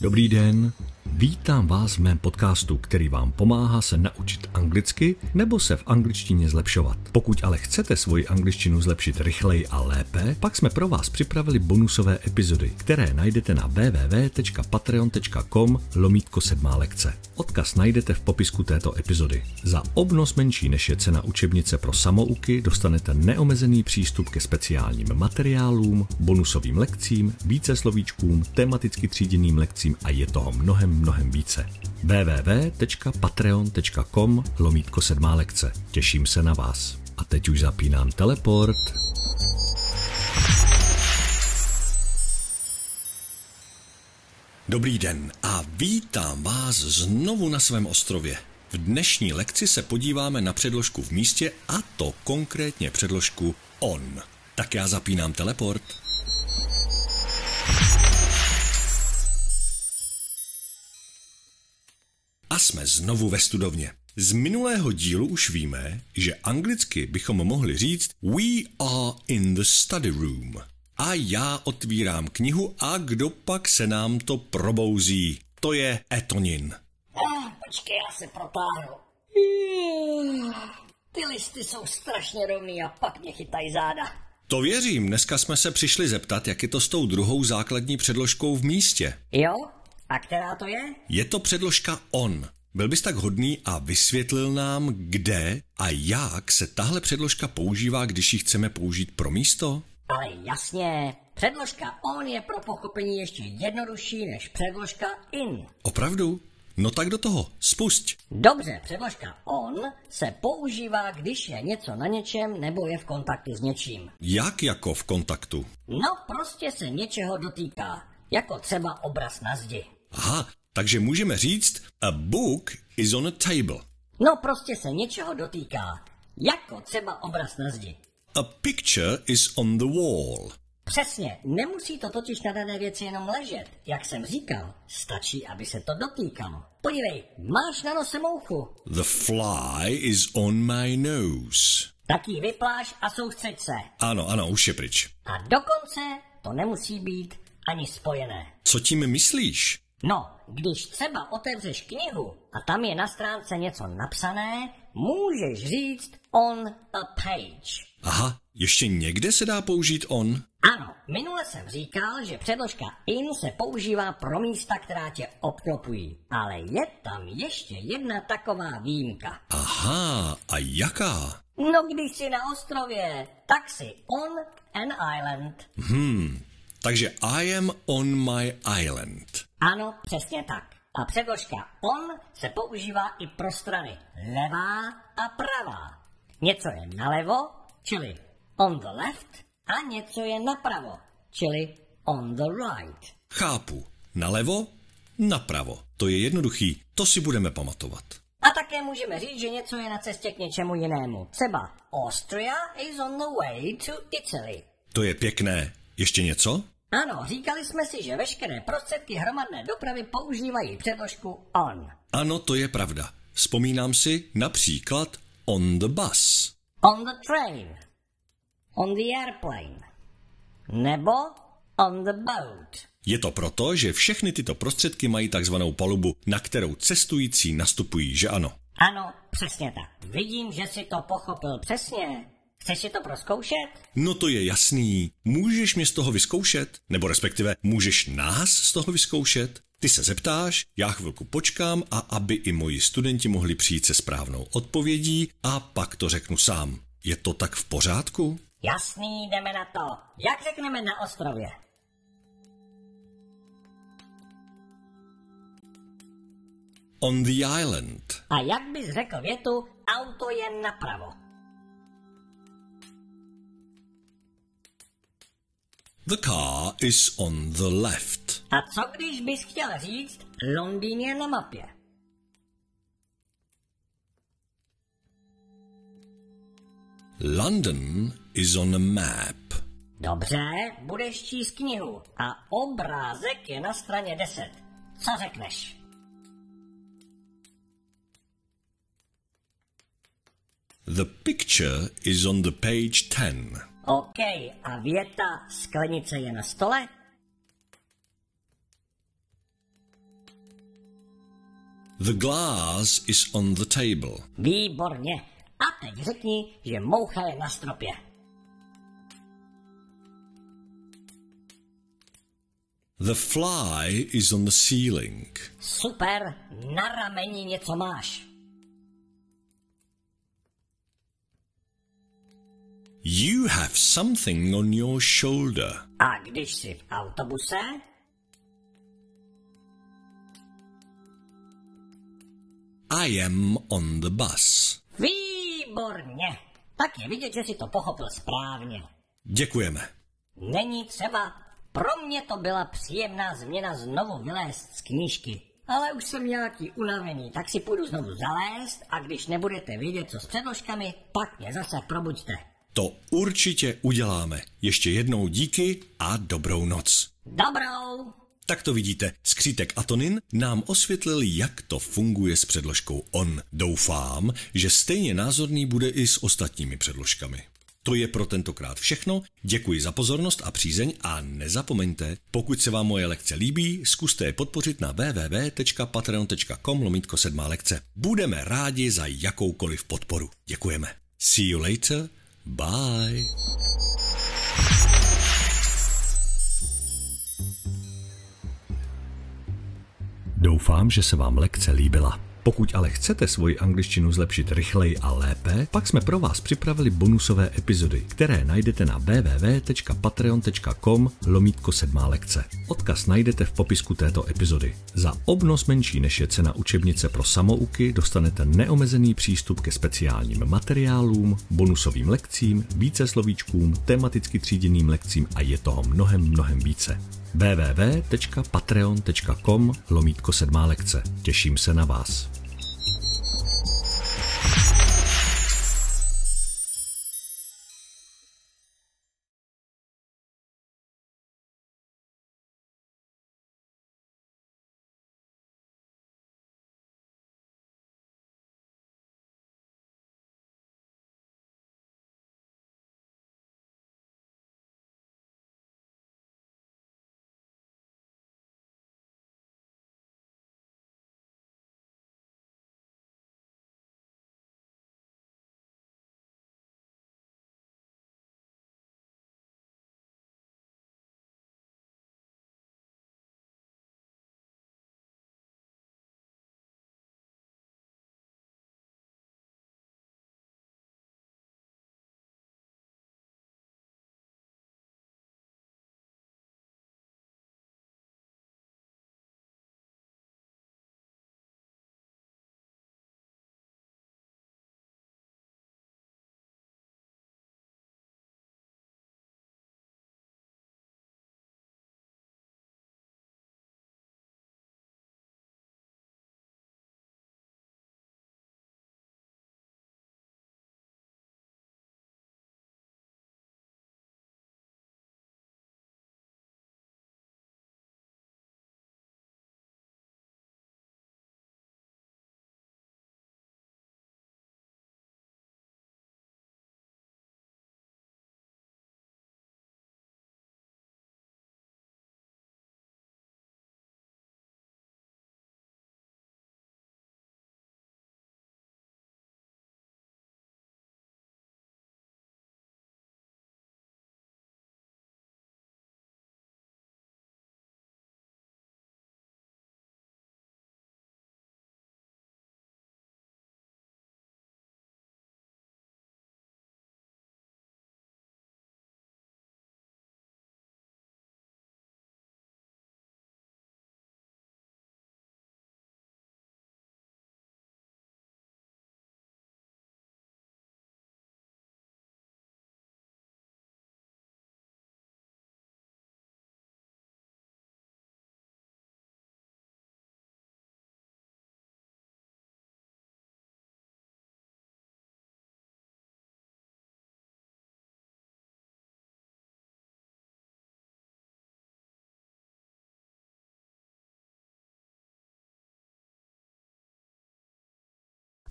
Dobrý den, vítám vás v mém podcastu, který vám pomáhá se naučit anglicky nebo se v angličtině zlepšovat. Pokud ale chcete svoji angličtinu zlepšit rychleji a lépe, pak jsme pro vás připravili bonusové epizody, které najdete na www.patreon.com lomítko sedmá lekce. Odkaz najdete v popisku této epizody. Za obnos menší než je cena učebnice pro samouky dostanete neomezený přístup ke speciálním materiálům, bonusovým lekcím, více slovíčkům, tematicky tříděným lekcím a je toho mnohem, mnohem více. www.patreon.com lomítko sedmá lekce. Těším se na vás. A teď už zapínám teleport. Dobrý den a vítám vás znovu na svém ostrově. V dnešní lekci se podíváme na předložku v místě a to konkrétně předložku on. Tak já zapínám teleport. Jsme znovu ve studovně. Z minulého dílu už víme, že anglicky bychom mohli říct We are in the study room. A já otvírám knihu a kdo pak se nám to probouzí? To je Etonin. Ah, počkej, já se protáhnu. Ty listy jsou strašně rovný a pak mě chytají záda. To věřím, dneska jsme se přišli zeptat, jak je to s tou druhou základní předložkou v místě. Jo? A která to je? Je to předložka on. Byl bys tak hodný a vysvětlil nám, kde a jak se tahle předložka používá, když ji chceme použít pro místo? Ale jasně, předložka on je pro pochopení ještě jednodušší než předložka in. Opravdu? No tak do toho, spusť. Dobře, předložka on se používá, když je něco na něčem nebo je v kontaktu s něčím. Jak jako v kontaktu? No, prostě se něčeho dotýká, jako třeba obraz na zdi. Aha, takže můžeme říct a book is on a table. No, prostě se něčeho dotýká, jako třeba obraz na zdi. A picture is on the wall. Přesně, nemusí to totiž na dané věci jenom ležet. Jak jsem říkal, stačí, aby se to dotýkalo. Podívej, máš na nose mouchu. The fly is on my nose. Tak ji vypláš a soustřeď se. Ano, ano, už je pryč. A dokonce to nemusí být ani spojené. Co tím myslíš? No, když třeba otevřeš knihu a tam je na stránce něco napsané, můžeš říct on a page. Aha, ještě někde se dá použít on? Ano, minule jsem říkal, že předložka in se používá pro místa, která tě obklopují. Ale je tam ještě jedna taková výjimka. Aha, a jaká? No, když jsi na ostrově, tak si on an island. Hmm, takže I am on my island. Ano, přesně tak. A předložka on se používá i pro strany levá a pravá. Něco je nalevo, čili on the left, a něco je napravo, čili on the right. Chápu. Nalevo, napravo. To je jednoduchý, to si budeme pamatovat. A také můžeme říct, že něco je na cestě k něčemu jinému. Třeba Austria is on the way to Italy. To je pěkné. Ještě něco? Ano, říkali jsme si, že veškeré prostředky hromadné dopravy používají předložku on. Ano, to je pravda. Vzpomínám si například on the bus. On the train. On the airplane. Nebo on the boat. Je to proto, že všechny tyto prostředky mají takzvanou palubu, na kterou cestující nastupují, že ano? Ano, přesně tak. Vidím, že si to pochopil přesně. Chceš si to proskoušet? No to je jasný. Můžeš mě z toho vyzkoušet? Nebo respektive můžeš nás z toho vyzkoušet? Ty se zeptáš, já chvilku počkám a aby i moji studenti mohli přijít se správnou odpovědí a pak to řeknu sám. Je to tak v pořádku? Jasný, jdeme na to. Jak řekneme na ostrově? On the island. A jak bys řekl větu, auto je napravo? The car is on the left. A co když bys chtěl říct, Londýn je na mapě? London is on a map. Dobře, budeš číst knihu a obrázek je na straně 10. Co řekneš? The picture is on the page 10. OK, a věta sklenice je na stole? The glass is on the table. Výborně. A teď řekni, že moucha je na stropě. The fly is on the ceiling. Super, na rameni něco máš. You have something on your shoulder. A když jsi v autobuse, I am on the bus. výborně. Tak je vidět, že si to pochopil správně. Děkujeme. Není třeba. Pro mě to byla příjemná změna znovu vylézt z knížky. Ale už jsem nějaký unavený, tak si půjdu znovu zalézt a když nebudete vědět, co s předložkami, pak mě zase probuďte. To určitě uděláme. Ještě jednou díky a dobrou noc. Dobrou! Tak to vidíte, skřítek Atonin nám osvětlil, jak to funguje s předložkou ON. Doufám, že stejně názorný bude i s ostatními předložkami. To je pro tentokrát všechno. Děkuji za pozornost a přízeň a nezapomeňte, pokud se vám moje lekce líbí, zkuste je podpořit na www.patreon.com lomítko sedmá lekce. Budeme rádi za jakoukoliv podporu. Děkujeme. See you later. Bye. Doufám, že se vám lekce líbila. Pokud ale chcete svoji angličtinu zlepšit rychleji a lépe, pak jsme pro vás připravili bonusové epizody, které najdete na www.patreon.com lomítko sedmá lekce. Odkaz najdete v popisku této epizody. Za obnos menší než je cena učebnice pro samouky dostanete neomezený přístup ke speciálním materiálům, bonusovým lekcím, více slovíčkům, tematicky tříděným lekcím a je toho mnohem, mnohem více www.patreon.com lomítko sedmá lekce. Těším se na vás.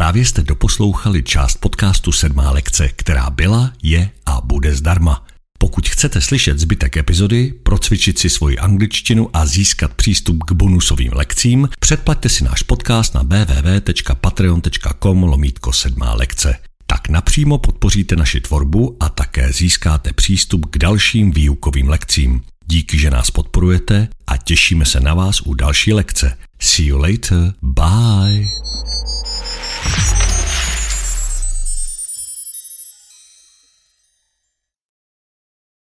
Právě jste doposlouchali část podcastu Sedmá lekce, která byla, je a bude zdarma. Pokud chcete slyšet zbytek epizody, procvičit si svoji angličtinu a získat přístup k bonusovým lekcím, předplaťte si náš podcast na www.patreon.com lomítko sedmá lekce. Tak napřímo podpoříte naši tvorbu a také získáte přístup k dalším výukovým lekcím. Díky, že nás podporujete a těšíme se na vás u další lekce. See you later. Bye.